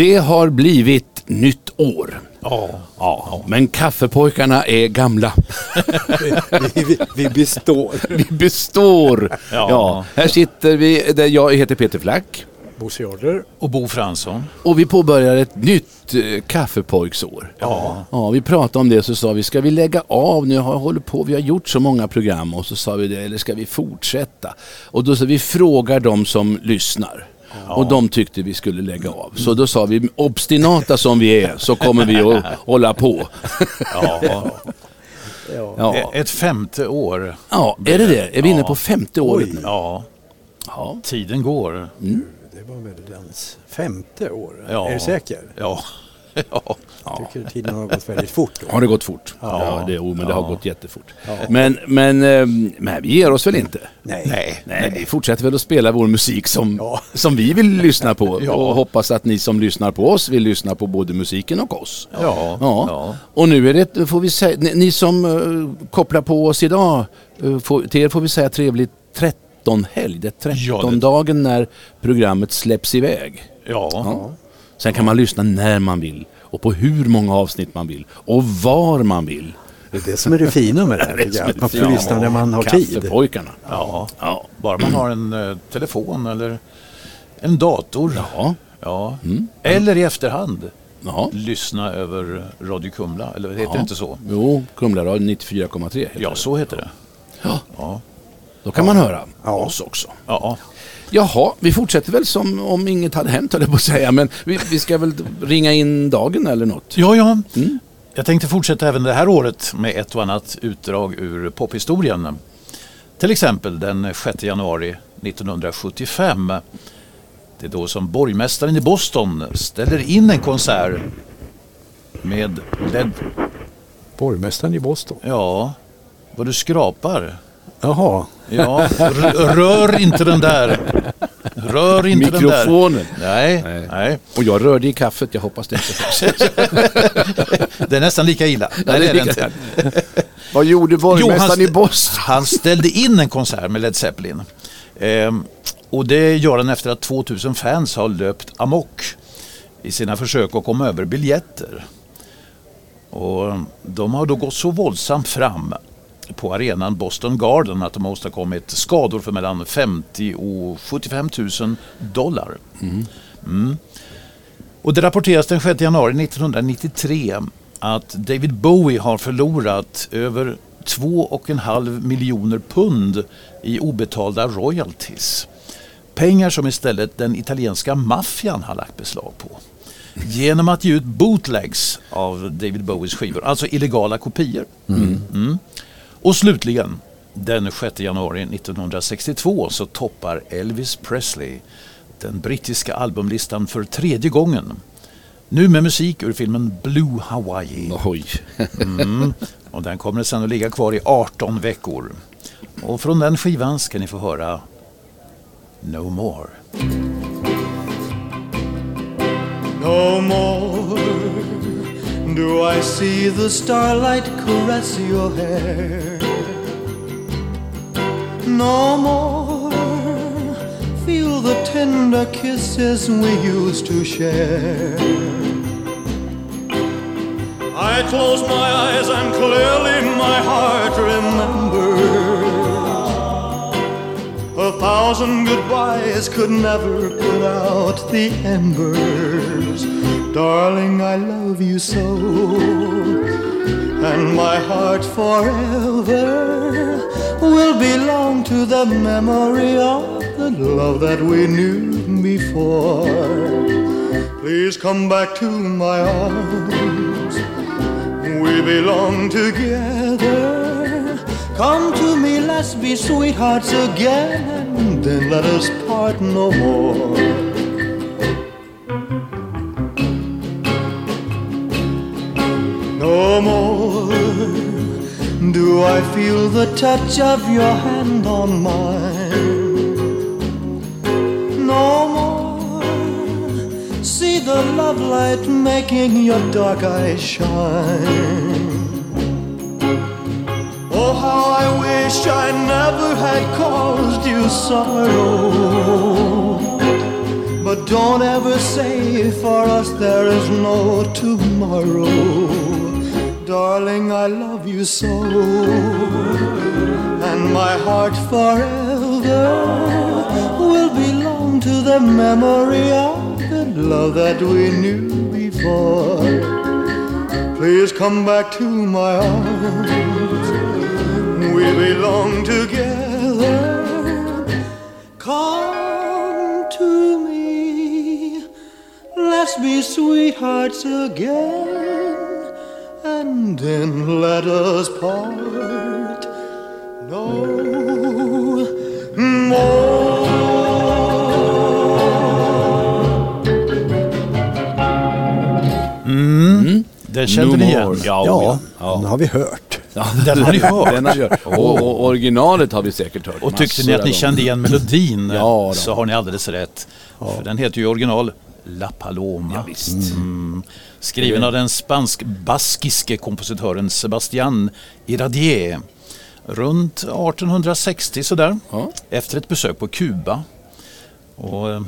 Det har blivit nytt år. Ja. Ja, men kaffepojkarna är gamla. Vi, vi, vi består. Vi består. Ja. Ja. här sitter vi, där jag heter Peter Flack. Bosse Jarder. och Bo Fransson. Och vi påbörjar ett nytt eh, kaffepojksår. Ja. Ja, vi pratade om det så sa vi, ska vi lägga av nu? Har hållit på, vi har gjort så många program och så sa vi det, eller ska vi fortsätta? Och då sa vi, frågar de som lyssnar. Och de tyckte vi skulle lägga av. Så då sa vi, obstinata som vi är så kommer vi att hålla på. Ja. Ja. Ja, Ett femte år. ja är det det? Är vi inne på femte året nu? Ja, Ja. tiden går. Det var väldans femte år. Ja. Är du säker? Ja. Ja. Jag tycker tiden har gått väldigt fort. Då. Har det gått fort? Ja. Ja, det, oh, men det har gått jättefort. Men, men, ehm, men vi ger oss väl inte? Nej. Nej. Nej, vi fortsätter väl att spela vår musik som, Ja. som vi vill lyssna på Ja. och hoppas att ni som lyssnar på oss vill lyssna på både musiken och oss. Ja. Ja. Ja. Och nu är det, får vi säga, ni, ni som uh, kopplar på oss idag, uh, får, till er får vi säga trevligt 13-helg. Det är Ja, det- 13-dagen när programmet släpps iväg. Ja. Ja. Sen kan man lyssna när man vill och på hur många avsnitt man vill och var man vill. Det är det som är det fina med det här Det programmet. Man får lyssna när man har tid. Kaffepojkarna. ja. Ja. Bara man har en eh, telefon eller en dator. Ja. Ja. Eller i efterhand. ja. Lyssna över Radio Kumla. Eller heter det inte så? Jo, Kumlaradio 94,3 heter Ja, det. så heter det. Ja. Ja. Då kan man höra Ja. oss också. Ja. Jaha, vi fortsätter väl som om inget hade hänt höll jag på att säga. Men vi, vi ska väl ringa in dagen eller något. Ja, ja. Mm. Jag tänkte fortsätta även det här året med ett och annat utdrag ur pophistorien. Till exempel den 6 januari 1975. Det är då som borgmästaren i Boston ställer in en konsert med Led... Borgmästaren i Boston. Ja, vad du skrapar. Jaha. Ja, rör inte den där. Rör inte den Mikrofonen. där. Nej, Nej. nej. Och jag rörde i kaffet, jag hoppas det inte Det är nästan lika illa. Nej, det är det inte. Vad gjorde borgmästaren i Boston? Han ställde in en konsert med Led Zeppelin. Ehm, och det gör han efter att 2000 fans har löpt amok i sina försök att komma över biljetter. Och de har då gått så våldsamt fram på arenan Boston Garden att de har åstadkommit skador för mellan 50 och 75 000 dollar. Mm. Och det rapporteras den 6 januari 1993 att David Bowie har förlorat över 2,5 miljoner pund i obetalda royalties. Pengar som istället den italienska maffian har lagt beslag på. Genom att ge ut bootlegs av David Bowies skivor, alltså illegala kopior. Mm. Och slutligen, den 6 januari 1962 så toppar Elvis Presley den brittiska albumlistan för tredje gången. Nu med musik ur filmen Blue Hawaii. Oj. Mm. Och den kommer sen att ligga kvar i 18 veckor. Och från den skivan ska ni få höra No More. No more do I see the starlight caress your hair. No more feel the tender kisses we used to share. I close my eyes and clearly my heart. Thousand goodbyes could never put out the embers. Darling, I love you so. And my heart forever will belong to the memory of the love that we knew before. Please come back to my arms. We belong together. Come to me, let's be sweethearts again then let us part no more. No more do I feel the touch of your hand on mine. No more see the love light making your dark eyes shine. How I wish I never had caused you sorrow. But don't ever say for us there is no tomorrow. Darling, I love you so. And my heart forever will belong to the memory of the love that we knew before. Please come back to my arms. We belong together. Come to me. Let's be sweethearts again. And then let us part no mm. mm. more. Den kände ni igen? Ja, Ja, ja. den har vi hört. Ja. Den har ni hört. Den har vi hört. Och, och originalet har vi säkert hört. Och tyckte ni att ni kände igen melodin Ja, så har ni alldeles rätt. För den heter ju original La Paloma. Ja, visst. Mm. Skriven av den spansk-baskiske kompositören Sebastian Iradier. Runt 1860 sådär. Ja. Efter ett besök på Kuba. Och eh,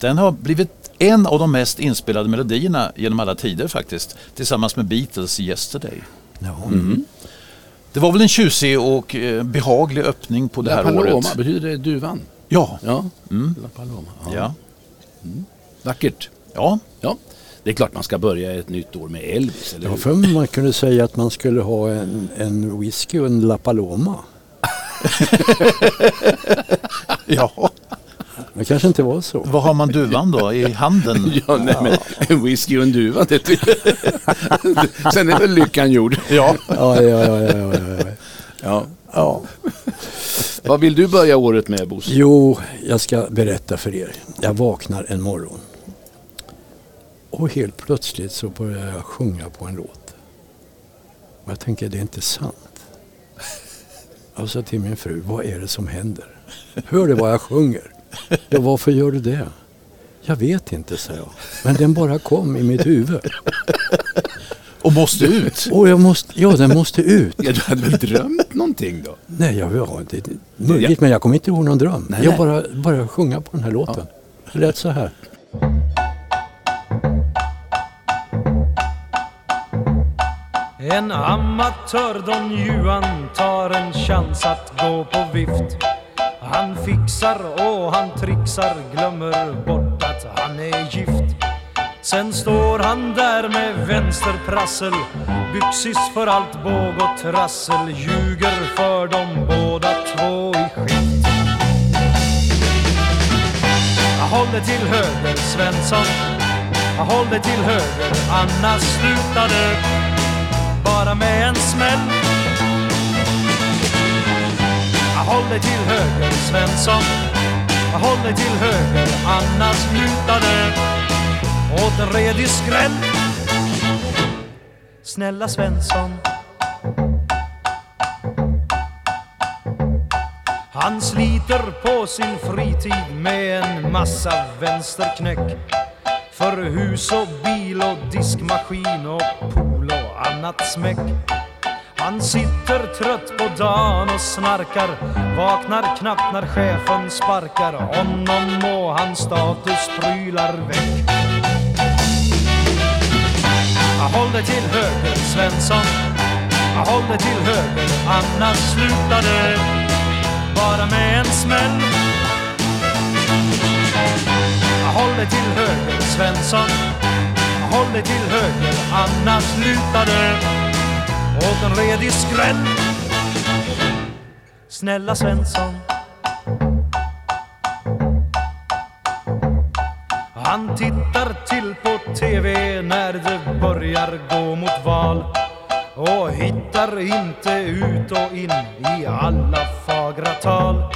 den har blivit en av de mest inspelade melodierna genom alla tider faktiskt. Tillsammans med Beatles Yesterday. Ja. Det var väl en tjusig och eh, behaglig öppning på det La här Paloma, året. betyder det duvan? Ja. Ja, Mm. La Paloma. Ja. Ja. Vackert. ja. Ja, det är klart man ska börja ett nytt år med Elvis, eller Ja, för man kunde säga att man skulle ha en, en whisky och en La Paloma. ja. Det kanske inte var så. Vad har man duvan då? I handen? Ja, nej, men en whisky och en duva, det. Sen är väl lyckan gjord. Ja. Ja, ja, ja, ja, ja, ja. Ja. ja. Vad vill du börja året med, Bosse? Jo, jag ska berätta för er. Jag vaknar en morgon. Och helt plötsligt så börjar jag sjunga på en låt. Och jag tänker, det är inte sant. Jag sa till min fru, vad är det som händer? Hör du vad jag sjunger? Ja, varför gör du det? Jag vet inte, sa jag. Men den bara kom i mitt huvud. Och måste ut? Och jag måste, ja, den måste ut. Ja, du hade väl drömt någonting då? Nej, jag har inte möjligt, men jag kommer inte ihåg någon dröm. Nej, jag bara började sjunga på den här låten. Det lät så här. En amatör Don Juan tar en chans att gå på vift han fixar och han trixar, glömmer bort att han är gift. Sen står han där med vänsterprassel Byxis för allt båg och trassel Ljuger för dem båda två i skift. Håll dig till höger Svensson. Håll dig till höger annars slutar det bara med en smäll. Håll dig till höger Svensson. Håll dig till höger annars lutar det. Åt en redig skräll. Snälla Svensson. Han sliter på sin fritid med en massa vänsterknäck för hus och bil och diskmaskin och pool och annat smäck. Han sitter trött på dagen och snarkar Vaknar knappt när chefen sparkar. Honom och hans status prylar väck. Håll dig till höger Svensson. Håll dig till höger annars slutar det bara med en smäll. Håll dig till höger Svensson. Håll dig till höger annars lutar det åt en redig skräll. Snälla Svensson. Han tittar till på TV när det börjar gå mot val och hittar inte ut och in i alla fagra tal.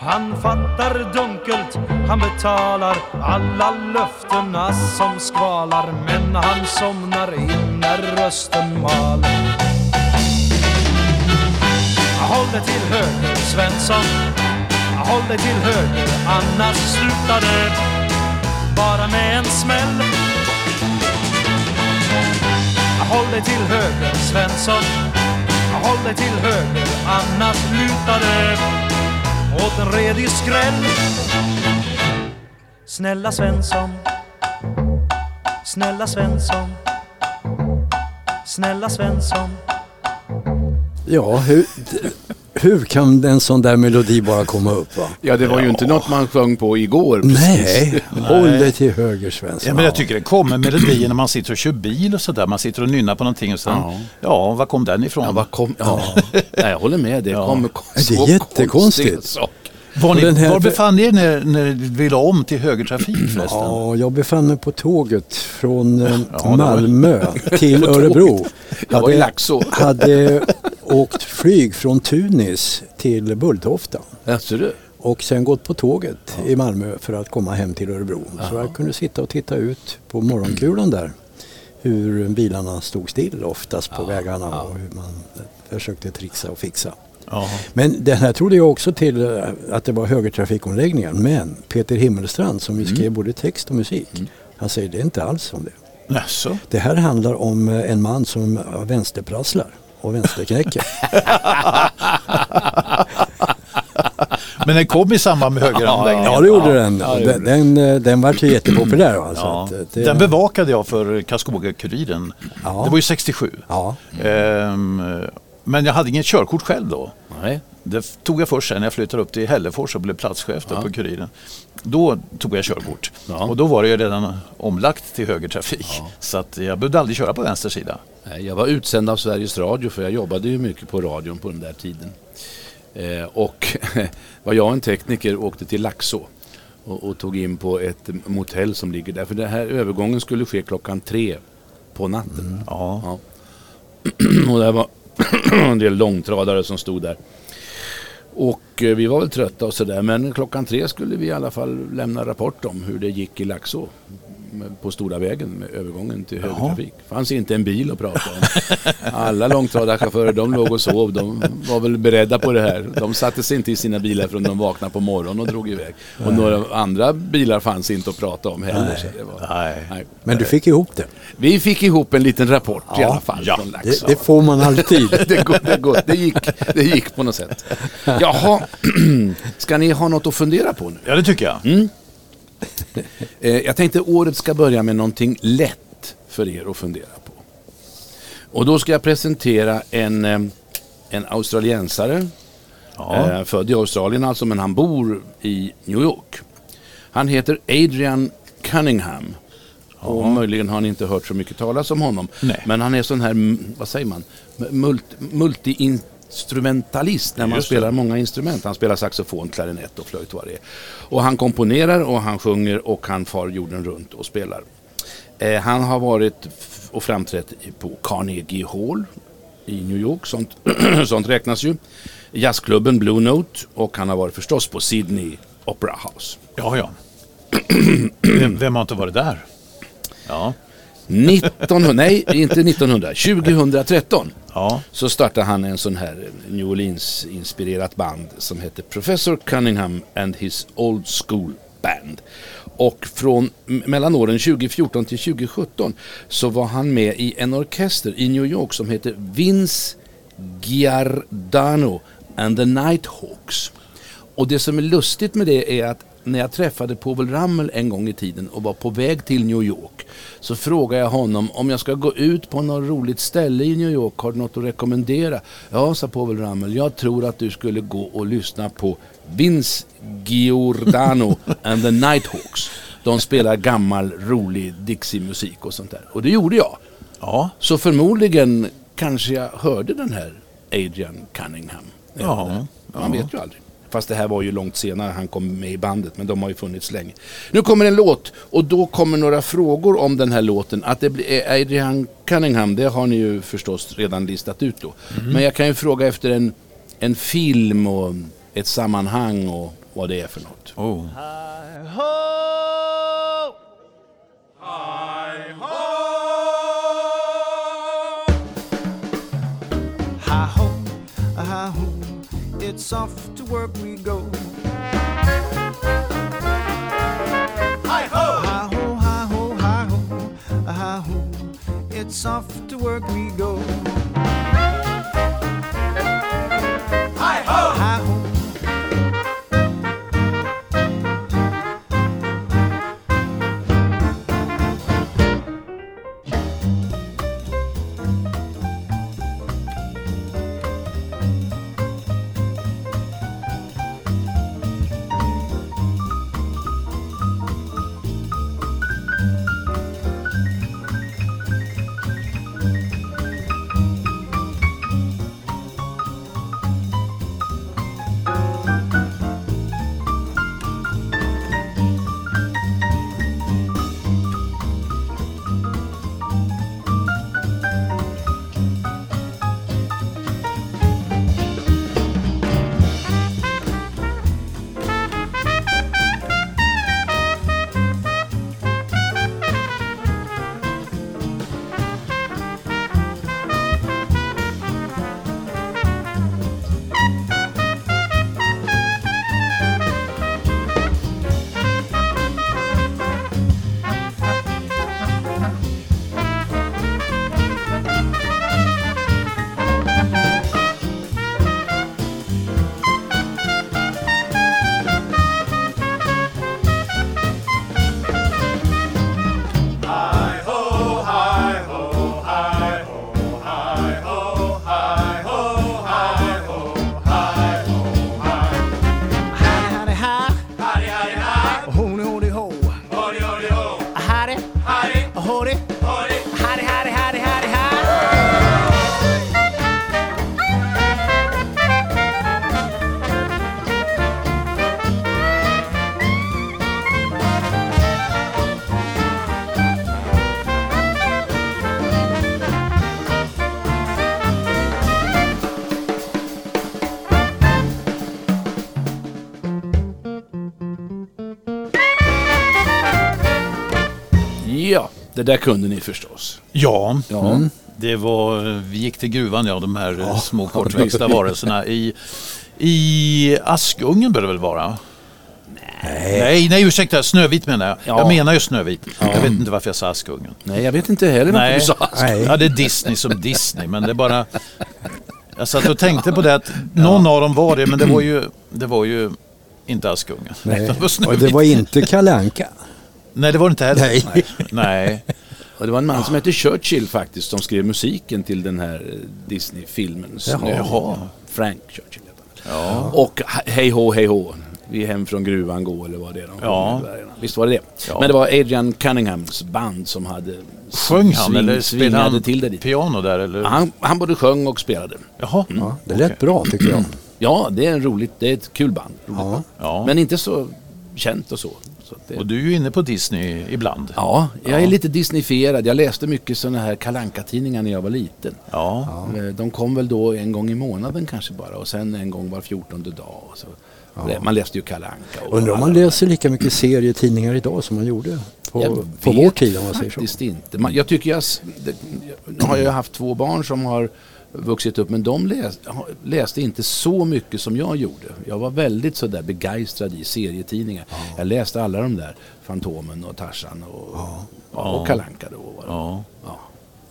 Han fattar dunkelt, han betalar alla löftena som skvalar Men han somnar in när rösten maler. Håll dig till höger Svensson. Håll dig till höger annars slutar det bara med en smäll. Håll dig till höger Svensson. Håll dig till höger annars lutar det åt en redig skräll. Snälla Svensson. Snälla Svensson. Snälla Svensson. Ja, hur, hur kan en sån där melodi bara komma upp? Va? Ja, det var ju inte något man sjöng på igår. precis. Nej, håll dig till höger Svensson. Ja, men jag tycker det kommer melodier när man sitter och kör bil och sådär. Man sitter och nynnar på någonting och sen, Ja. ja, var kom den ifrån? Ja, vad kom, ja. Nej, jag håller med. Det Ja. kommer Det är jättekonstigt. var, ni, här- var befann ni er när, när ni ville om till högertrafik förresten? Ja, jag befann mig på tåget från eh, Ja, var- Malmö till Örebro. Jag var i Laxå. hade åkt flyg från Tunis till Bulltofta du? och sen gått på tåget i Malmö för att komma hem till Örebro. Så jag kunde sitta och titta ut på morgonkulan där hur bilarna stod still oftast på vägarna och hur man försökte trixa och fixa. Ja. Men det här trodde jag också till eh, att det var högertrafikomläggningen. Men Peter Himmelstrand som ju skrev både text och musik. Han säger det är inte alls som det. Jaså? Det här handlar om eh, en man som vänsterprasslar och vänsterknäcker. Men den kom i samband med högeranläggningen? ja det gjorde den. Ja, det gjorde den, den, eh, den var jättepopulär. Alltså, Ja. eh, det, Den bevakade jag för Karlskoga-Kuriren. Ja. Det var ju 67. Ja, Ehm, men jag hade inget körkort själv då. Nej. Det tog jag först sen när jag flyttade upp till Hällefors och blev platschef där på Kuriren. Då tog jag körkort. Ja. Och då var det ju redan omlagt till högertrafik. Så att jag behövde aldrig köra på vänster sida. Nej, Jag var utsänd av Sveriges Radio för jag jobbade ju mycket på radion på den där tiden. Eh, och var jag en tekniker åkte till Laxå och, och tog in på ett motell som ligger där. För den här övergången skulle ske klockan tre på natten. Ja. Ja. och det var en del långtradare som stod där. Och eh, vi var väl trötta och sådär men klockan tre skulle vi i alla fall lämna rapport om hur det gick i Laxå. På stora vägen med övergången till högertrafik. fanns inte en bil att prata om. Alla långtradarchaufförer de låg och sov. De var väl beredda på det här. De satte sig inte i sina bilar förrän de vaknade på morgonen och drog iväg. Och några andra bilar fanns inte att prata om heller. Så det var, Nej. nej. men du fick ihop det. Vi fick ihop en liten rapport i Ja. alla fall Ja. från Det, det får man alltid. det, går, det, går. Det, gick, det gick på något sätt. Jaha, ska ni ha något att fundera på nu? Ja, det tycker jag. Eh, jag tänkte året ska börja med någonting lätt för er att fundera på. Och då ska jag presentera en, eh, en australiensare, Ja. eh, född i Australien alltså, men han bor i New York. Han heter Adrian Cunningham. Och möjligen har ni inte hört så mycket talas om honom. Nej. Men han är sån här, mm, vad säger man, multi, multi-instrumentalist när man Just det. spelar många instrument. Han spelar saxofon, klarinett och flöjt vad det är. Och han komponerar och han sjunger och han far jorden runt och spelar. Eh, han har varit och framträtt på Carnegie Hall i New York, sånt, sånt räknas ju. Jazzklubben Blue Note och han har varit förstås på Sydney Opera House. Ja, ja. Vem har inte varit där? Ja. 1900, nej inte 1900, 2013 Ja. så startade han en sån här New Orleans-inspirerat band som heter Professor Cunningham and his Old School Band. Och från mellan åren 2014 till 2017 så var han med i en orkester i New York som heter Vince Giardano and the Nighthawks. Och det som är lustigt med det är att när jag träffade Povel Ramel en gång i tiden och var på väg till New York så frågade jag honom om jag ska gå ut på något roligt ställe i New York, har du något att rekommendera? Ja, sa Povel Ramel, jag tror att du skulle gå och lyssna på Vince Giordano and the Nighthawks. De spelar gammal rolig Dixie-musik och sånt där. Och det gjorde jag. Ja. Så förmodligen kanske jag hörde den här Adrian Cunningham. Ja. Man vet ju aldrig. Fast det här var ju långt senare han kom med i bandet, men de har ju funnits länge. Nu kommer en låt och då kommer några frågor om den här låten. Att det blir Adrian Cunningham, det har ni ju förstås redan listat ut då. Men jag kan ju fråga efter en, en film och ett sammanhang och, vad det är för något. Oh. It's off to work we go. Hi ho, hi ho, hi ho, hi ho, hi ho, it's off to work we go. Det där kunde ni förstås. Ja, Ja. det var, vi gick till gruvan, ja, de här eh, små kortväxta varelserna. I, I Askungen bör det väl vara? Nej. Nej, nej ursäkta, Snövit menar jag. Ja. Jag menar ju Snövit. Jag vet inte varför jag sa Askungen. Nej, jag vet inte heller varför Nej. du sa Nej. Ja, det är Disney som Disney, men det är bara... Jag satt och tänkte på det att någon av dem var det, men det var ju, det var ju inte Askungen. Nej. Det var Och Snövit. det var inte Kalle Anka. Nej, det var det inte heller. Nej. Nej. Och det var en man som hette Churchill faktiskt som skrev musiken till den här eh, Disney-filmen. Jaha. Frank Churchill heter han. Och he- Hej hå, hej hå. Vi är hem från gruvan gå eller vad det är de Ja. Visst var det det? Ja. Men det var Adrian Cunninghams band som hade Sjöng han sving- eller spelade han till det dit. piano där? Eller? Han, han både sjöng och spelade. Jaha. Ja, det lät bra tycker jag. Ja, det är en roligt, det är ett kul band. Ja. band. Ja. Men inte så känt och så. Så att det, Och du är ju inne på Disney ibland. Ja, jag är lite Disneyfierad. Jag läste mycket sådana här kalanka tidningar när jag var liten. Ja. Eh, De kom väl då en gång i månaden kanske bara och sen en gång var fjortonde dag. Och så. Man läste ju kalanka. och Undrar om man läser lika mycket serietidningar idag som man gjorde på, på vår tid om man säger så. faktiskt inte. Man, jag tycker jag, det, nu har jag ju haft två barn som har vuxit upp men de läs, ha- läste inte så mycket som jag gjorde. Jag var väldigt sådär begeistrad i serietidningar. Jag läste alla de där Fantomen och Tarzan och, ja. och Kalanka då. Ja. Ja.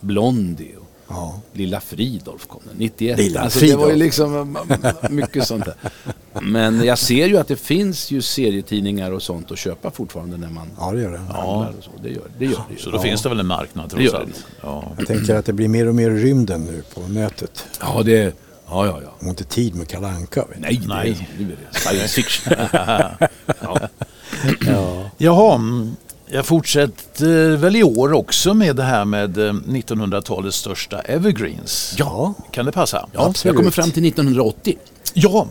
Blondie och Ja. Lilla Fridolf kom den, 91. Lilla alltså, det var ju Fridolf. liksom mycket sånt där. Men jag ser ju att det finns ju serietidningar och sånt att köpa fortfarande när man ja, det gör det. handlar och så. Det gör det. Gör det Så då finns det väl en marknad trots allt. Ja. Jag tänker att det blir mer och mer rymden nu på nätet. Ja, det... Ja, ja, ja. Och inte tid med Kalle Anka. Nej, Nej. Nu är det science fiction. ja. Jaha, mm, jag fortsätter väl i år också med det här med eh, 1900-talets största evergreens. Ja, Kan det passa? ja, jag Absolut. kommer fram till 1980. Ja,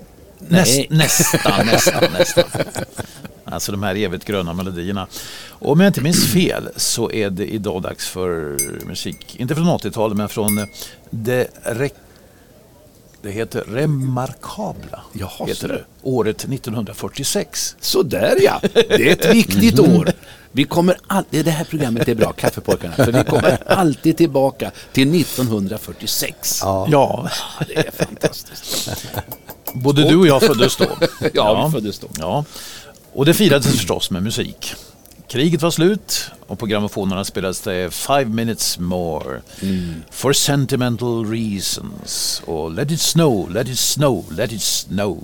näst, nästan, nästan, nästan. Alltså de här evigt gröna melodierna. Och om jag inte minns fel så är det idag dags för musik, inte från 80-talet men från det re- Det heter Remarkabla. Jaha, heter så. det. Året 1946. Sådär ja, det är ett viktigt år. Vi kommer alltid, det här programmet är bra, Kaffepojkarna, för vi kommer alltid tillbaka till 1946. Ja. Ja, Det är fantastiskt. Både du och jag föddes då. Ja, vi föddes då. Ja. Och det firades förstås med musik. Kriget var slut och på grammofonerna spelades det Five minutes more. For sentimental reasons. Och Let it snow, let it snow, let it snow.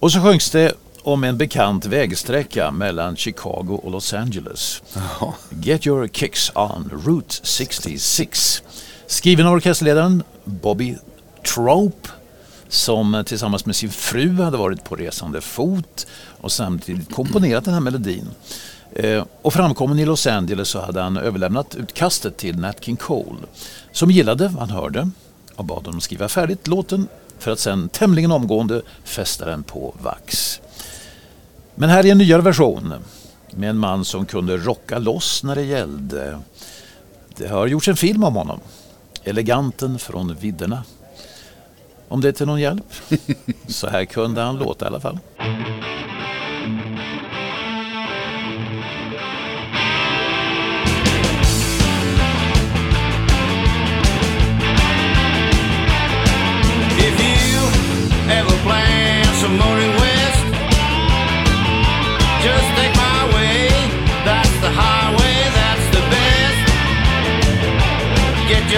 Och så sjöngs det om en bekant vägsträcka mellan Chicago och Los Angeles. Get your kicks on Route 66. Skriven av orkesterledaren Bobby Trope som eh, tillsammans med sin fru hade varit på resande fot och samtidigt komponerat den här melodin. Eh, och framkommen i Los Angeles så hade han överlämnat utkastet till Nat King Cole som gillade vad han hörde och bad honom skriva färdigt låten för att sen tämligen omgående fästa den på vax. Men här är en nyare version med en man som kunde rocka loss när det gällde. Det har gjorts en film om honom. Eleganten från vidderna. Om det är till någon hjälp. Så här kunde han låta i alla fall.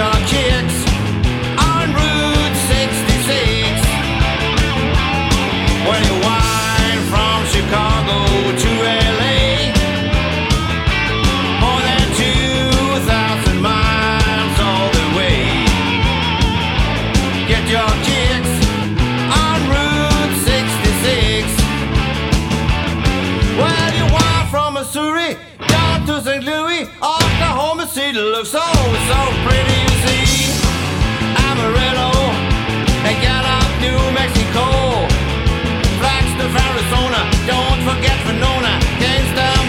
your kid Missouri down to St. Louis, Oklahoma City looks so, so pretty, you see. Amarillo and Gallup, New Mexico. Flagstaff, Arizona, don't forget Winona, Kingston,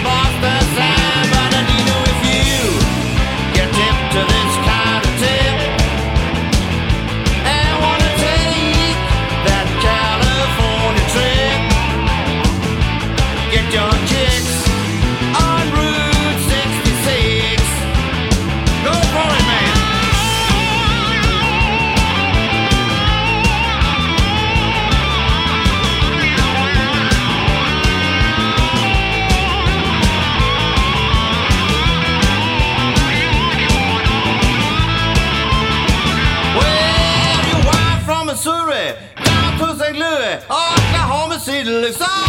City looks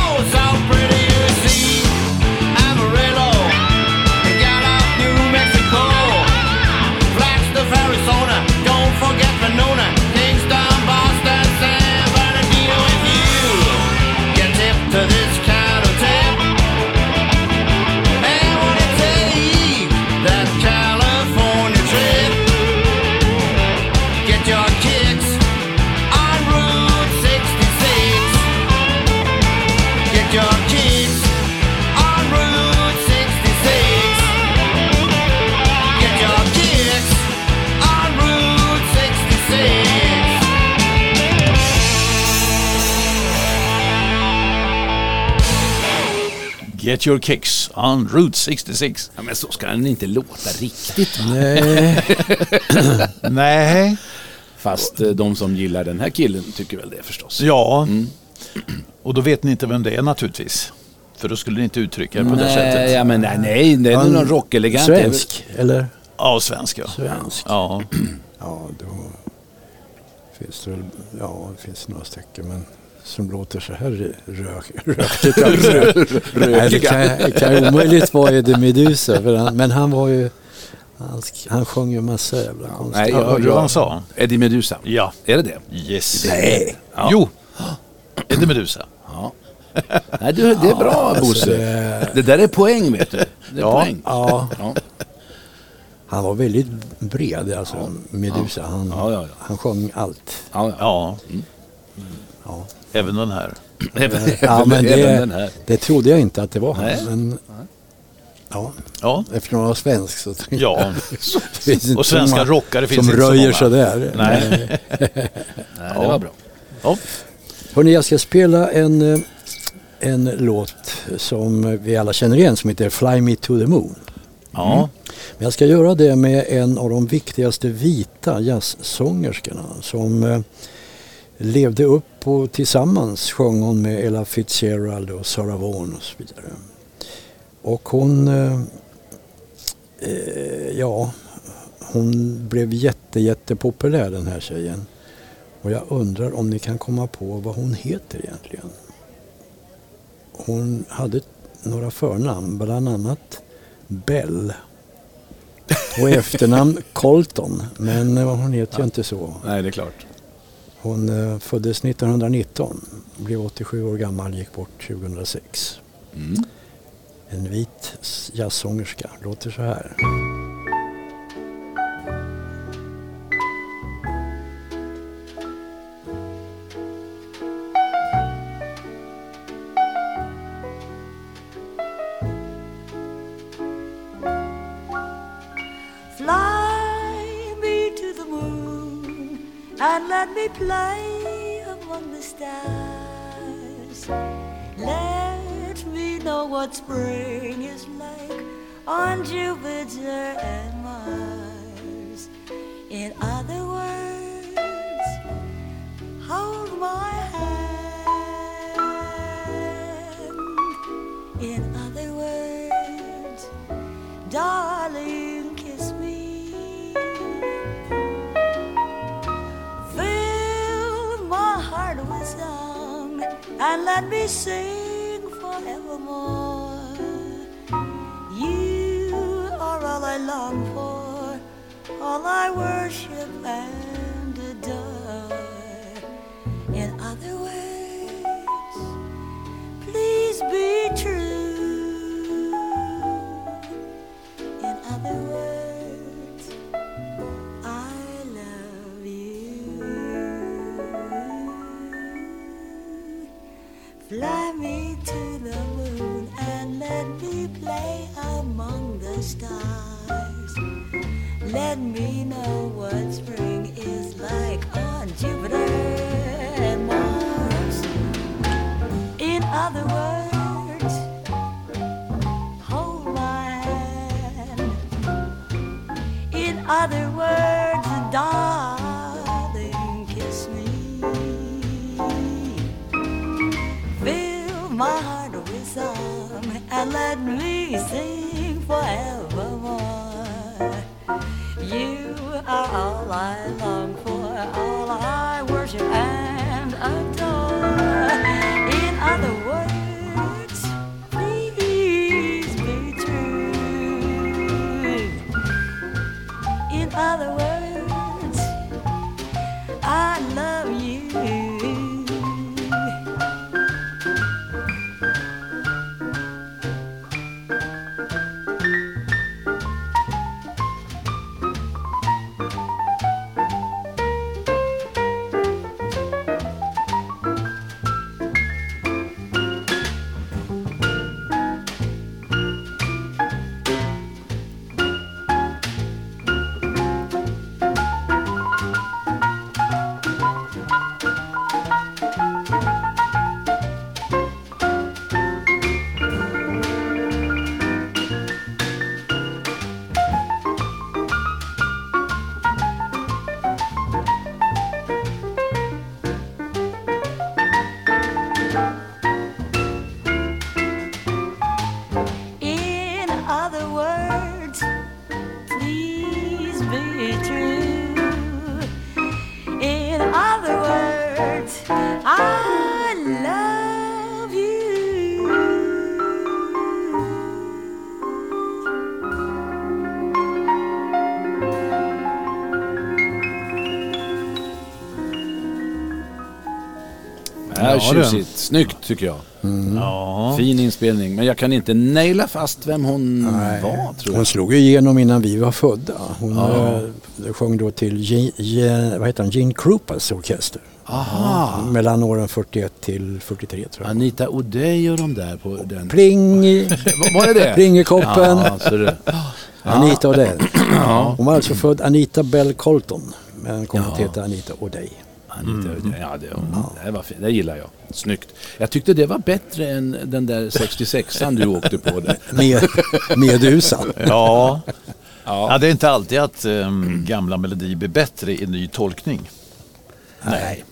Get your kicks on Route 66. Ja, men så ska den inte låta riktigt. Nej, Nej. Fast eh, de som gillar den här killen tycker väl det förstås. Ja. Och då vet ni inte vem det är naturligtvis. För då skulle ni inte uttrycka er på det Nej, sättet. ja, men nej, nej, det är Han- någon rockelegant. Det svensk eller? Ja, svensk ja. Svensk. Ja. Ja, då finns det väl, ja det finns några stycken men som låter så här rök, rökigt. alltså. Nej, det kan, kan omöjligt vara Eddie Meduza, han, men han var ju, han, han sjöng ju massa jävla konstiga Nej, Ja, jag, hörde du vad han sa? Eddie Meduza. Ja. Är det det? Yes. Nej. Ja. Jo. Eddie Meduza. Nej, du, det är bra Bosse. det- Det där är poäng vet du. Det är Ja. poäng. Ja, Ja. han var väldigt bred alltså, Meduza. Han, Ja, ja, ja. han sjöng allt. Ja, ja. Ja. Ja. Även den här. Även, Ja, men även den det, här. det trodde jag inte att det var. Nej. Men Ja, Ja. eftersom jag var svensk så tänkte Ja. jag, det Och svenska många rockare finns som inte så röjer många. sådär. Nej. Nej, det var bra. Ja. Hörrni, jag ska spela en, eh, en låt som vi alla känner igen som heter Fly Me To The Moon. Ja. Men jag ska göra det med en av de viktigaste vita jazzsångerskorna som eh, levde upp och tillsammans sjöng hon med Ella Fitzgerald och Sarah Vaughan och så vidare. Och hon, eh, eh, ja, hon blev jätte, jättepopulär den här tjejen. Och jag undrar om ni kan komma på vad hon heter egentligen. Hon hade några förnamn, bland annat Bell. Och efternamn Colton, men hon heter ju inte så. Nej, det är klart. Hon eh, föddes 1919, blev 87 år gammal, gick bort 2006. Mm. En vit jazzsångerska, låter så här. Let me play among the stars. Let me know what spring is like on Jupiter and Mars. In other words, hold my hand. And let me sing forevermore. You are all I long for, all I worship and Här Ja, tjusigt. Snyggt tycker jag. Ja. Fin inspelning. Men jag kan inte naila fast vem hon Nej. var tror Hon jag. slog ju igenom innan vi var födda. Hon eh, sjöng då till Gene, Gene, vad heter han? Gene Krupas orkester. Aha. Mellan åren 41 till 43 tror jag. Anita O'Day och de där på den. Pling i Var- det det? Plingekoppen. Ja, så det. Anita O'Day. Ja. Hon var alltså född Anita Bell Colton. Men kom att Ja. heta Anita O'Day. O'Day. Ja, det, det var fint. Det gillar jag. Snyggt. Jag tyckte det var bättre än den där 66an du åkte på. Där. Med, Medusan. Ja. Ja. ja, det är inte alltid att ehm, gamla melodier blir bättre i ny tolkning. Nej.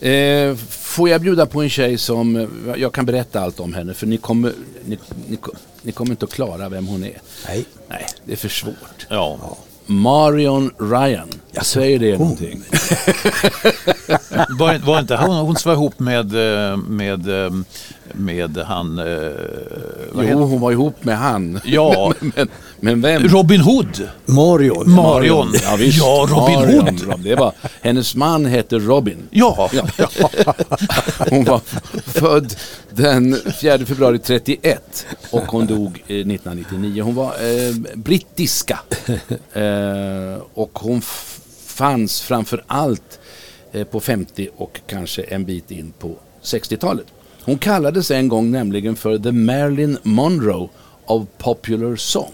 Eh, får jag bjuda på en tjej som, eh, jag kan berätta allt om henne för ni kommer, ni, ni, ni kommer inte att klara vem hon är. Nej. Nej, det är för svårt. Ja. Marion Ryan. Jag säger det någonting. Var, var inte hon, hon som var ihop med, eh, med, eh, med han... eh, vad Jo, heter- hon var ihop med han. Ja. men, men vem? Robin Hood. Marion. Marion. Ja, visst. Ja, Robin Marion, Hood. Det var, hennes man hette Robin. Ja. Hon var född den 4 februari 31 och hon dog eh, 1999. Hon var eh, brittiska eh, och hon fanns framför allt eh, på 50 och kanske en bit in på 60-talet. Hon kallades en gång nämligen för The Marilyn Monroe of Popular Song.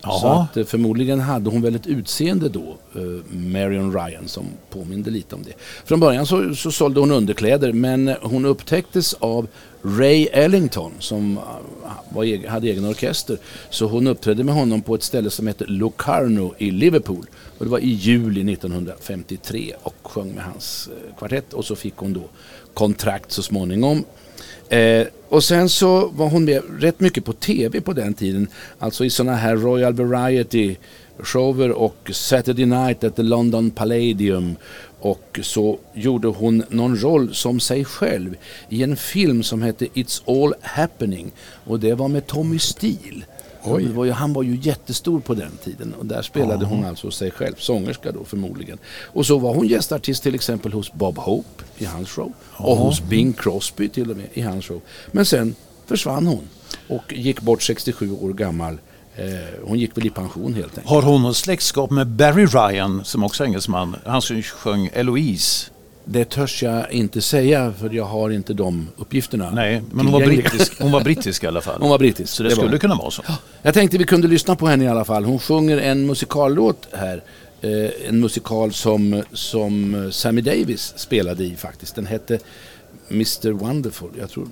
Så Jaha. att, eh, förmodligen hade hon väl ett utseende då, eh, Marion Ryan, som påminde lite om det. Från början så, så sålde hon underkläder men hon upptäcktes av Ray Ellington som eh, var, hade egen orkester. Så hon uppträdde med honom på ett ställe som heter Locarno i Liverpool. Och det var i juli 1953 och sjöng med hans kvartett och så fick hon då kontrakt så småningom Eh, och sen så var hon med rätt mycket på tv på den tiden. Alltså i sådana här Royal Variety shower och Saturday Night at the London Palladium. Och så gjorde hon någon roll som sig själv i en film som hette It's All Happening. Och det var med Tommy Steele. Var ju, han var ju jättestor på den tiden och där spelade hon alltså sig själv, sångerska då förmodligen. Och så var hon gästartist till exempel hos Bob Hope i hans show och hos Bing Crosby till och med i hans show. Men sen försvann hon och gick bort 67 år gammal. Eh, hon gick väl i pension helt enkelt. Har hon något släktskap med Barry Ryan som också är engelsman? Han som sjöng Eloise. Det törs jag inte säga för jag har inte de uppgifterna. Nej, men hon var, brittisk, hon var brittisk i alla fall. Hon var brittisk. Så det, det var skulle hon. kunna vara så. Jag tänkte vi kunde lyssna på henne i alla fall. Hon sjunger en musikallåt här. Eh, en musikal som, som Sammy Davis spelade i faktiskt. Den hette Mr Wonderful. Jag tror...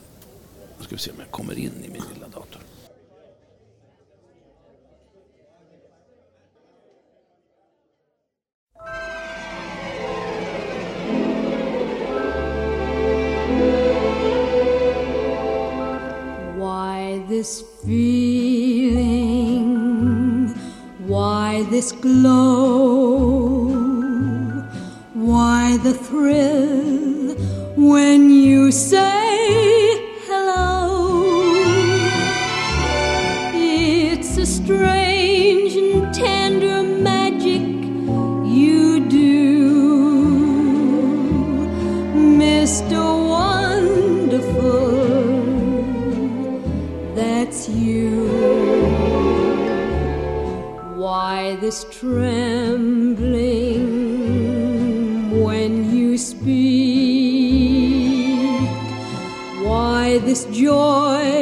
Nu ska vi se om jag kommer in i min this feeling? Why this glow? Why the thrill when you say hello? It's a strange and tender magic you do, Mr. that's you. Why this trembling when you speak? Why this joy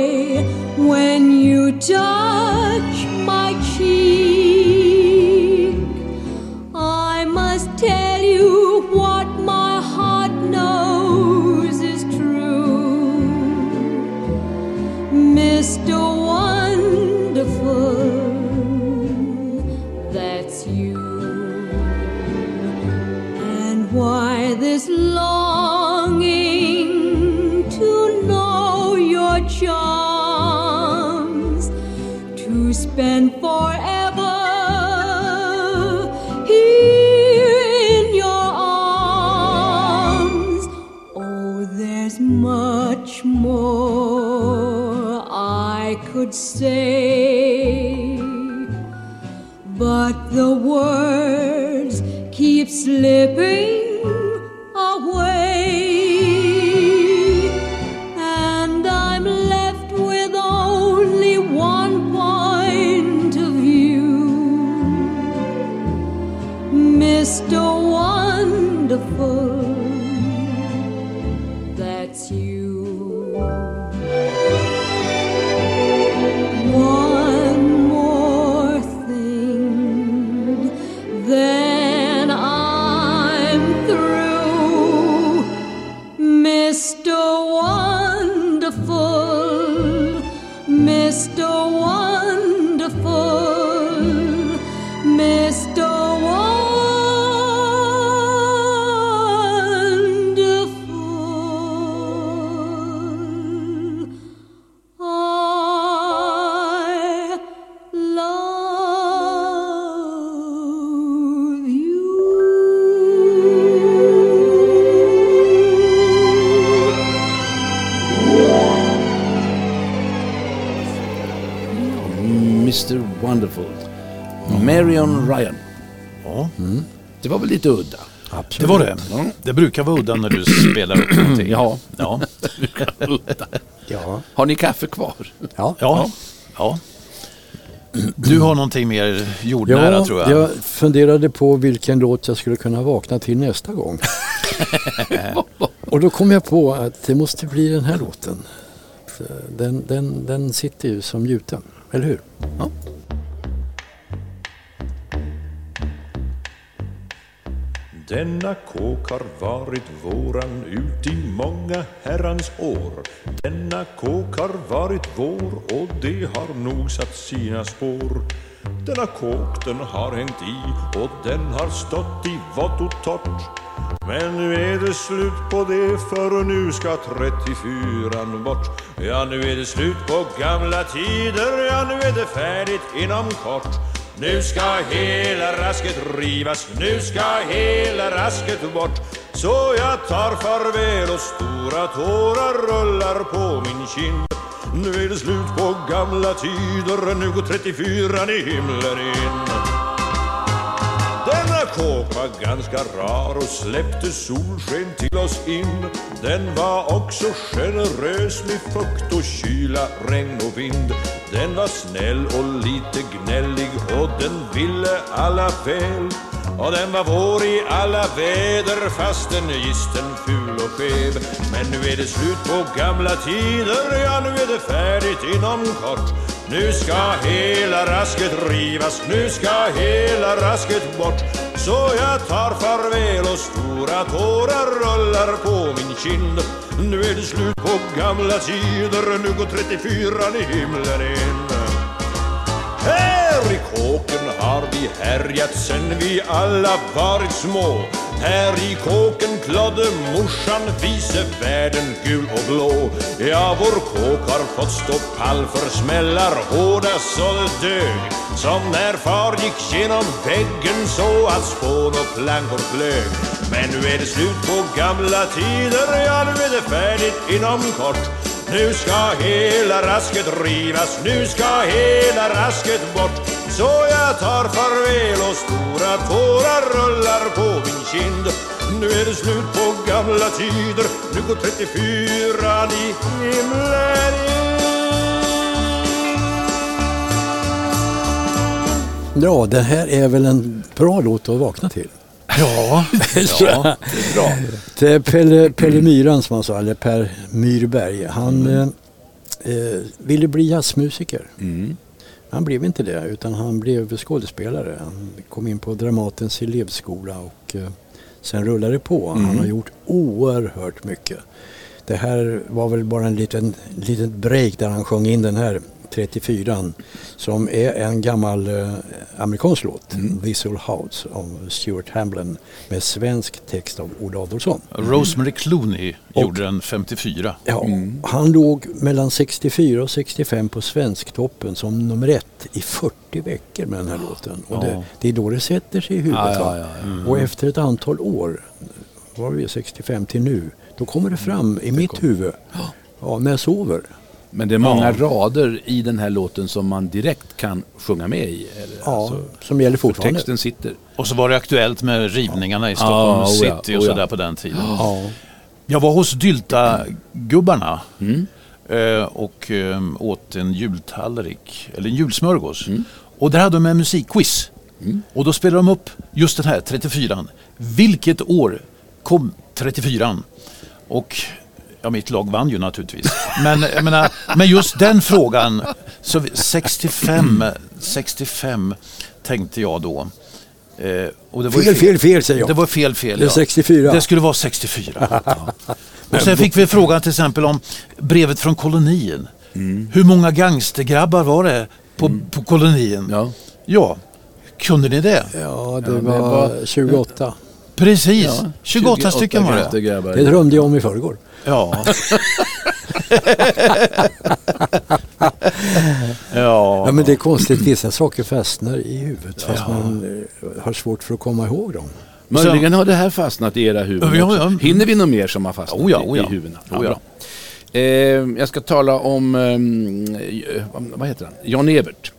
Marion Ryan. Ja, Det var väl lite udda? det var det. Ja. Det brukar vara udda när du spelar upp någonting. Ja. Ja. Ja. Har ni kaffe kvar? Ja. Ja. ja. Du har någonting mer jordnära Ja, tror jag. jag funderade på vilken låt jag skulle kunna vakna till nästa gång. Och då kom jag på att det måste bli den här låten. Den, den, den sitter ju som gjuten, eller hur? Ja. Denna kåk har varit våran ut i många herrans år. Denna kåk har varit vår och det har nog satt sina spår. Denna kåk den har hängt i och den har stått i vått och torrt. Men nu är det slut på det för nu ska 34 bort. Ja, nu är det slut på gamla tider, ja nu är det färdigt inom kort. Nu ska hela rasket rivas, nu ska hela rasket bort. Så jag tar farväl och stora tårar rullar på min kind. Nu är det slut på gamla tider, nu går 34 i himlen in kåpa, kåk var ganska rar och släppte solsken till oss in. Den var också generös med fukt och kyla, regn och vind. Den var snäll och lite gnällig och den ville alla väl. Och den var vår i alla väder fastän gisten ful och skev. Men nu är det slut på gamla tider, ja nu är det färdigt inom kort. Nu ska hela rasket rivas, nu ska hela rasket bort. Så jag tar farväl och stora tårar rullar på min kind. Nu är det slut på gamla tider, nu går 34 i himlen in. Här i kåken har vi härjat sen vi alla varit små. Här i kåken klodde morsan vise världen gul och blå. Ja, vår kåk har fått stå pall för smällar hårda så det dög. Som när far gick genom väggen så att spån och plankor flög. Men nu är det slut på gamla tider, ja nu är det färdigt inom kort. Nu ska hela rasket rivas, nu ska hela rasket bort. Så jag tar farväl och stora tårar rullar på min kind. Nu är det slut på gamla tider, nu går 34 i himlen Ja, det här är väl en bra låt att vakna till. Ja, ja. bra. Det är Pelle, Pelle Myran som han sa, eller Per Myrberg. Han Mm. eh, eh, ville bli jazzmusiker. Mm. Han blev inte det utan han blev skådespelare. Han kom in på Dramatens elevskola och eh, sen rullade det på. Han Mm. har gjort oerhört mycket. Det här var väl bara en liten, liten break där han sjöng in den här 34 som är en gammal eh, amerikansk låt, Mm. Visual House av Stuart Hamblin med svensk text av Olle Adolphson. Rosemary Clooney Och- gjorde den 54. Ja, Han låg mellan 64 och 65 på Svensktoppen som nummer ett i 40 veckor med den här låten. Och det, Ja. det är då det sätter sig i huvudet. Ja, ja, ja. Och efter ett antal år, var vi 65 till nu, då kommer det fram i mitt huvud. Ja, när jag sover. Men det är många rader i den här låten som man direkt kan sjunga med i. Eller, Ja, som gäller för fortfarande. texten sitter. Och så var det aktuellt med rivningarna i Stockholm Ja, oh ja, city och oh ja. sådär på den tiden. Ja. Jag var hos Dylta-gubbarna Mm. eh, och eh, åt en jultallrik, eller en julsmörgås. Mm. Och där hade de en musikquiz. Och då spelade de upp just den här 34 Vilket år kom 34 Och ja, mitt lag vann ju naturligtvis. Men, jag menar, men just den frågan, så vi- 65, 65 tänkte jag då. Eh, och det var ju Fel, fel, fel säger jag. Det var fel, fel. Det är 64. Det skulle vara 64. Ja. Och sen fick vi frågan till exempel om brevet från kolonien. Hur många gangstergrabbar var det på, på kolonien? Ja. Ja, kunde ni det? Ja, det var var- 28. Precis, Ja, 28, stycken var det. Det drömde jag om i förrgår. Ja. ja. Ja, men det är konstigt, vissa saker fastnar i huvudet fast man eh, har svårt för att komma ihåg dem. Möjligen har det här fastnat i era huvuden Ja, ja. Hinner vi något mer som har fastnat Oh ja, i- oh ja. i huvudena? Oh ja. Eh, jag ska tala om, ehm, eh, vad heter han? Jan Evert.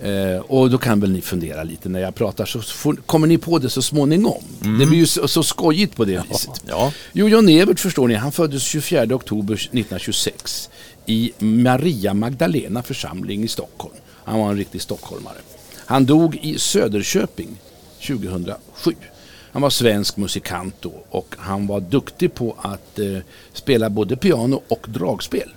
Eh, och då kan väl ni fundera lite när jag pratar så får, kommer ni på det så småningom. Det blir ju så, så skojigt på det viset. Ja. Jo, John Evert förstår ni, han föddes 24 oktober 1926 i Maria Magdalena församling i Stockholm. Han var en riktig stockholmare. Han dog i Söderköping 2007. Han var svensk musikant då och han var duktig på att eh, spela både piano och dragspel.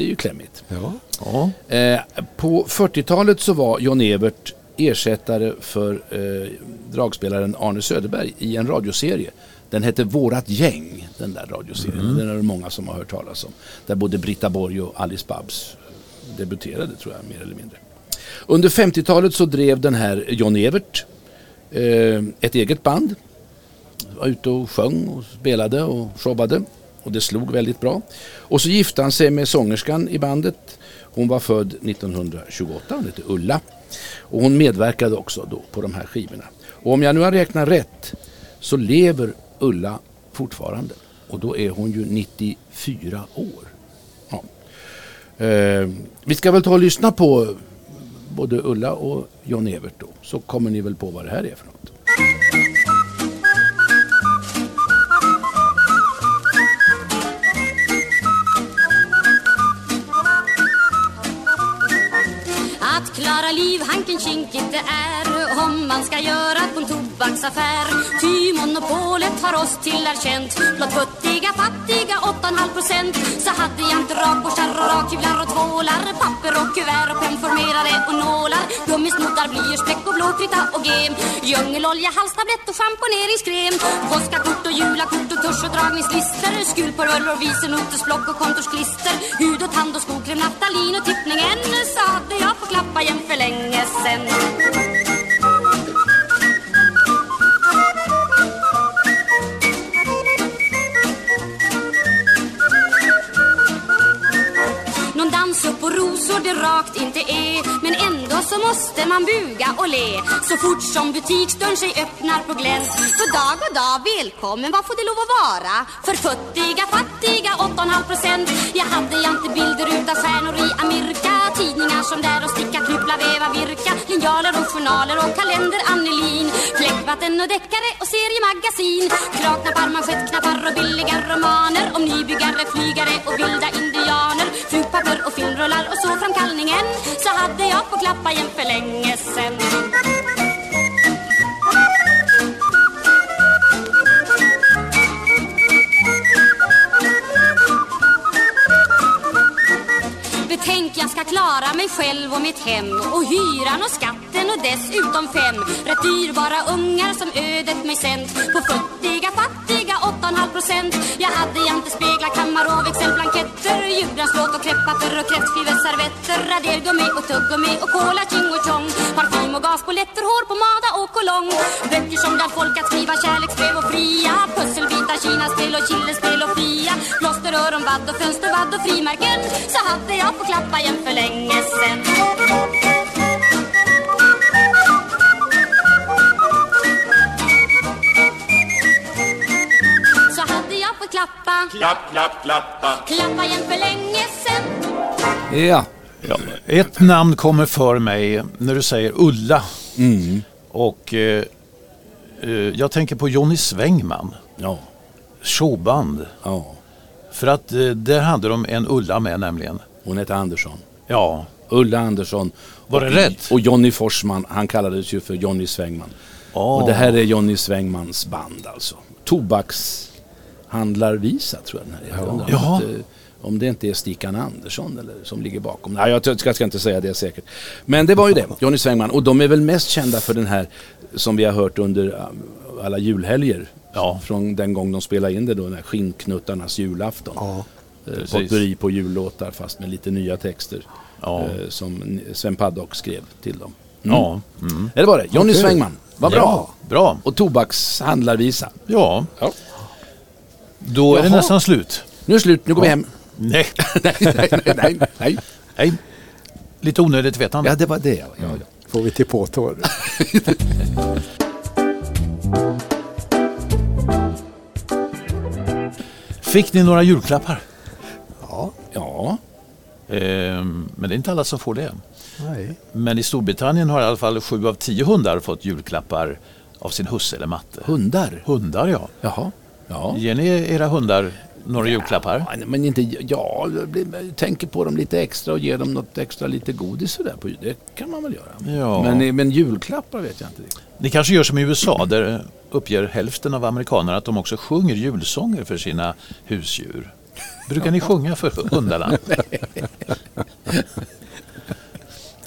Det är ju klämmigt. Ja. Ja. Eh, på 40-talet så var John Evert ersättare för eh, dragspelaren Arne Söderberg i en radioserie. Den hette Vårat gäng, den där radioserien. Den är det många som har hört talas om. Där både Britta Borg och Alice Babs debuterade tror jag, mer eller mindre. Under 50-talet så drev den här John Evert eh, ett eget band. Var ute och sjöng och spelade och showade. Och det slog väldigt bra. Och så gifte han sig med sångerskan i bandet. Hon var född 1928, hon hette Ulla. Och hon medverkade också då på de här skivorna. Och om jag nu har räknat rätt så lever Ulla fortfarande. Och då är hon ju 94 år. Ja. Eh, vi ska väl ta och lyssna på både Ulla och John Evert då. Så kommer ni väl på vad det här är för något. Liv hanken kinkigt det är om man ska göra på en tobaksaffär. Ty monopolet har oss tillerkänt blott futtiga, fattiga 8,5 procent. Så hade jag inte rakborstar och rakhyvlar och tvålar, papper och kuvert och pennformerare och nålar, gummisnoddar, blyertsbläck och blåkrita och gem, djungelolja, halstablett och schamponeringskräm, påskakort och julakort och kurs och dragningslister, skulporöll och visernotesblock och kontorsklister, hud och tand och skokräm, naftalin och tippningen, så hade jag fått klappa igen länge sen. Någon dans upp på så det rakt inte är. Men ändå så måste man buga och le. Så fort som butiksdörren sig öppnar på glänt. Så dag och dag välkommen, vad får det lov att vara? För futtiga, fattiga 8,5 procent. Jag hade jag inte bilder utav stjärnor i Amerika. Tidningar som där och sticka, knyppla, väva, virka. Linjaler och journaler och kalender Annelin. Fläckvatten och deckare och seriemagasin. Kraknappar, manschettknappar och billiga romaner. Om nybyggare, flygare och vilda indianer. Flugpapper och filmrullar och så framkallningen Så hade jag på klappa igen för länge sen Betänk jag ska klara mig själv och mitt hem Och hyran och skatten och dessutom fem Rätt dyrbara ungar som ödet mig sänt På futtiga, fattiga 8,5 procent. Jag hade jag speglar, kammar och växelblanketter. Julgranslåt och kräftpapper och kräftskiveservetter Radergummi och tuggummi och cola, ching och chong. Parfym och gaspoletter, hårpomada och kolong. Böcker som lär folk att skriva kärleksbrev och fria. Pusselbitar, kinaspel och chillespel och fria. Plåster, öronvadd och fönstervadd och frimärken. Så hade jag på klappa igen för länge sen fått klappa Klapp, klapp, klappa. Klappa igen för länge sen Ja, Ja. Ett namn kommer för mig när du säger Ulla. Och eh, eh, jag tänker på Jonny Svängman, ja, showband. ja. För att eh, där hade de en Ulla med nämligen. Hon hette Andersson. Ja, Ulla Andersson. Var det och, rätt? Och Jonny Forsman, han kallades ju för Jonny Svängman. Och det här är Jonny Svängmans band alltså. Tobakshandlarvisa tror jag den här är. Jag undrar om det inte är Stickan Andersson eller, som ligger bakom. Nej, jag ska, ska inte säga det säkert. Men det var ju det, Jonny Svängman. Och de är väl mest kända för den här som vi har hört under um, alla julhelger. Ja. Från den gång de spelade in det då, den här Skinnknuttarnas julafton. Ja. Eh. Potpurri på jullåtar fast med lite nya texter. Ja. Eh, som Sven Paddock skrev till dem. Mm. ja, mm. Det var det? Jonny Okej. Svängman. Vad bra. ja, bra. Och tobakshandlarvisa. Ja, Ja. Då är det Jaha. nästan slut. Nu är det slut, nu går vi hem. Nej. nej, nej, nej, nej, nej. Nej. Lite onödigt vetande. Ja, det var det. Ja, ja, ja. Får vi till påtår. Fick ni några julklappar? Ja. ja. Ehm, men det är inte alla som får det. Nej. Men i Storbritannien har i alla fall sju av tio hundar fått julklappar av sin husse eller matte. Hundar? Hundar ja. Jaha. Ja. Ger ni era hundar några julklappar? Ja, men inte, ja, tänker på dem lite extra och ger dem något extra lite godis sådär. På, det kan man väl göra. Ja. Men, men julklappar vet jag inte riktigt. Ni kanske gör som i USA där uppger hälften av amerikanerna att de också sjunger julsånger för sina husdjur. Brukar ni sjunga för hundarna?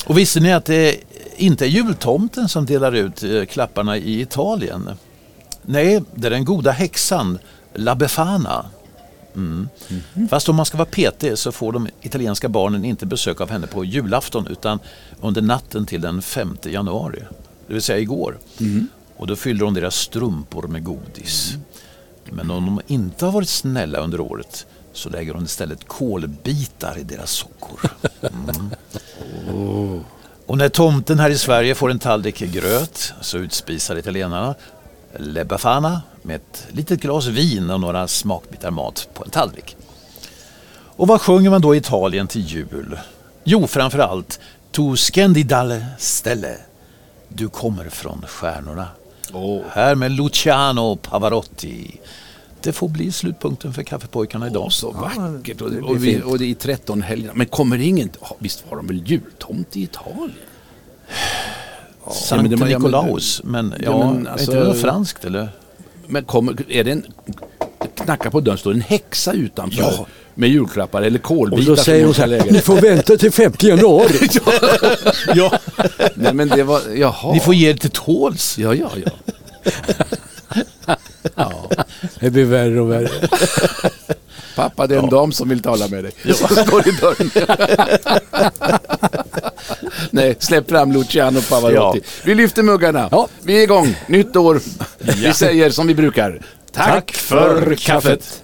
Och visste ni att det inte är jultomten som delar ut eh, klapparna i Italien? Nej, det är den goda häxan La Befana. Mm. Fast om man ska vara petig så får de italienska barnen inte besök av henne på julafton utan under natten till den 5 januari. Det vill säga igår. Och då fyller hon deras strumpor med godis. Men om de inte har varit snälla under året så lägger hon istället kolbitar i deras sockor. Mm. Och när tomten här i Sverige får en tallrik gröt så utspisar italienarna Le Befana med ett litet glas vin och några smakbitar mat på en tallrik. Och vad sjunger man då i Italien till jul? Jo, framförallt Tu scendi dalle stelle. Du kommer från stjärnorna. Här med Luciano Pavarotti. Det får bli slutpunkten för kaffepojkarna idag. Så vackert. Och, det och, vi, och det är i 13 helger. Men kommer ingen... Visst har de väl jultomt i Italien? Sankt men det var- ja, Nikolaus, men ja, Ja, men är alltså- inte det något franskt eller? Men kommer, är det en... Knackar på dörren, står en häxa utanför Ja. med julklappar eller Och kolbitar. då som säger hon så här, ni får vänta till 5 januari. Ja, Nej men det var... Jaha. ni får ge er till tåls. Ja, ja, ja. Det blir värre och värre. Pappa, det är en dam som vill tala med dig. Står i dörren. Nej, släpp fram Luciano Pavarotti. Ja. Vi lyfter muggarna. Ja. Vi är igång. Nytt år. Vi säger som vi brukar. Tack, Tack för kaffet.